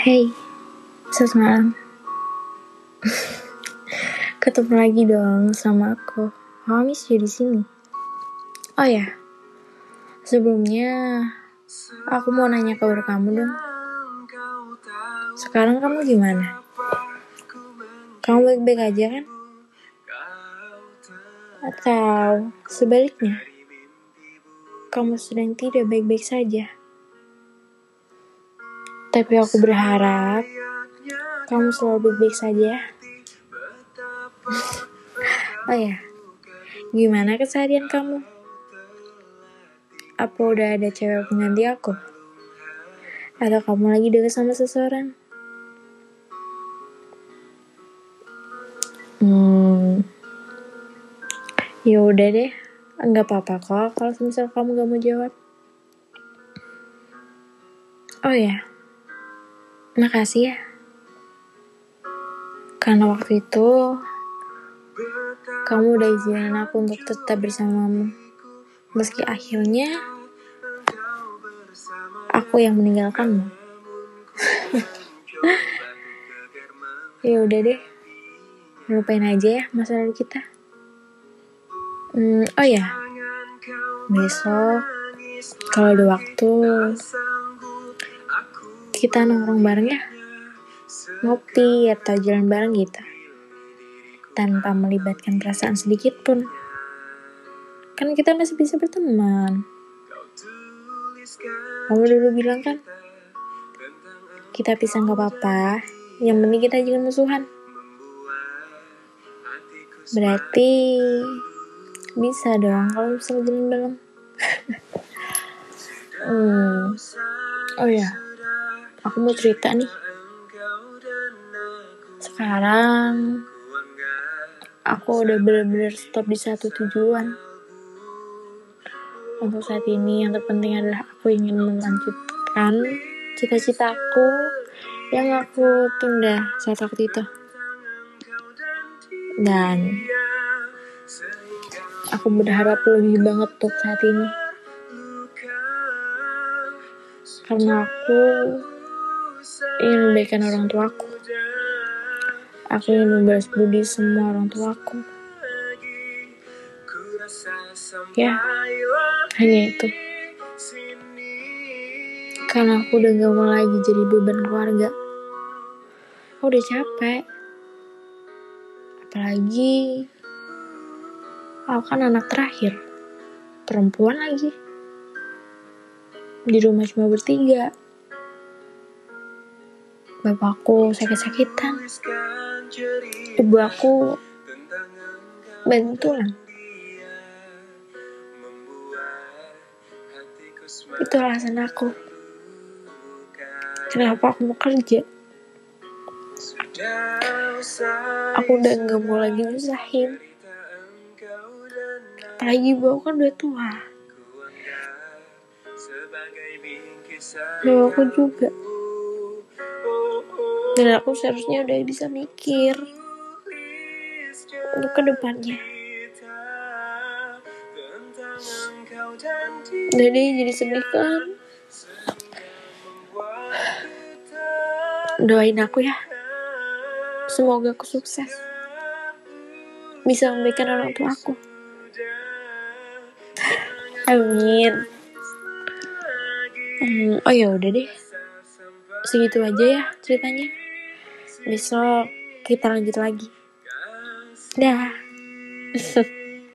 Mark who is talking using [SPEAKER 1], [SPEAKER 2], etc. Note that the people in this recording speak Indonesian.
[SPEAKER 1] Hey, selamat malam. Ketemu lagi dong sama aku. How miss you di sini. Oh ya, sebelumnya aku mau nanya kabar kamu dong. Sekarang kamu gimana? Kamu baik-baik aja kan? Atau sebaliknya, kamu sedang tidak baik-baik saja? Tapi aku berharap kamu selalu baik-baik saja. oh ya, gimana keseharian kamu? Apa udah ada cewek pengganti aku? Atau kamu lagi deket sama seseorang? Hmm, ya udah deh, nggak apa-apa kok kalau misal kamu gak mau jawab. Oh ya, makasih ya. Karena waktu itu kamu udah izinin aku untuk tetap bersamamu. Meski akhirnya aku yang meninggalkanmu. ya udah deh. Lupain aja ya masa lalu kita. Hmm, oh ya. Besok kalau ada waktu kita nongkrong bareng ya. Ngopi atau jalan bareng gitu. Tanpa melibatkan perasaan sedikit pun. Kan kita masih bisa berteman. Kamu dulu bilang kan, kita pisah nggak apa-apa, yang penting kita jangan musuhan. Berarti bisa dong kalau misalnya jalan bareng. hmm. Oh ya, aku mau cerita nih. Sekarang aku udah bener-bener stop di satu tujuan. Untuk saat ini yang terpenting adalah aku ingin melanjutkan cita-citaku yang aku tunda saat waktu itu. Dan aku berharap lebih banget untuk saat ini. Karena aku ingin membaikan orang tuaku. Aku ingin membalas budi semua orang tuaku. Ya, hanya itu. Karena aku udah gak mau lagi jadi beban keluarga. Aku udah capek. Apalagi aku kan anak terakhir. Perempuan lagi. Di rumah cuma bertiga. Bapakku sakit-sakitan. Ibu aku bantuan. Itu alasan aku. Kenapa aku mau kerja? Aku udah gak mau lagi nyusahin. Apalagi ibu aku kan udah tua. Dan aku juga. Dan aku seharusnya udah bisa mikir untuk ke depannya. Jadi jadi sedih kan? Doain aku ya. Semoga aku sukses. Bisa memberikan orang tua aku. Amin. Hmm, oh ya udah deh. Segitu aja ya ceritanya. Besok kita lanjut lagi. Dah.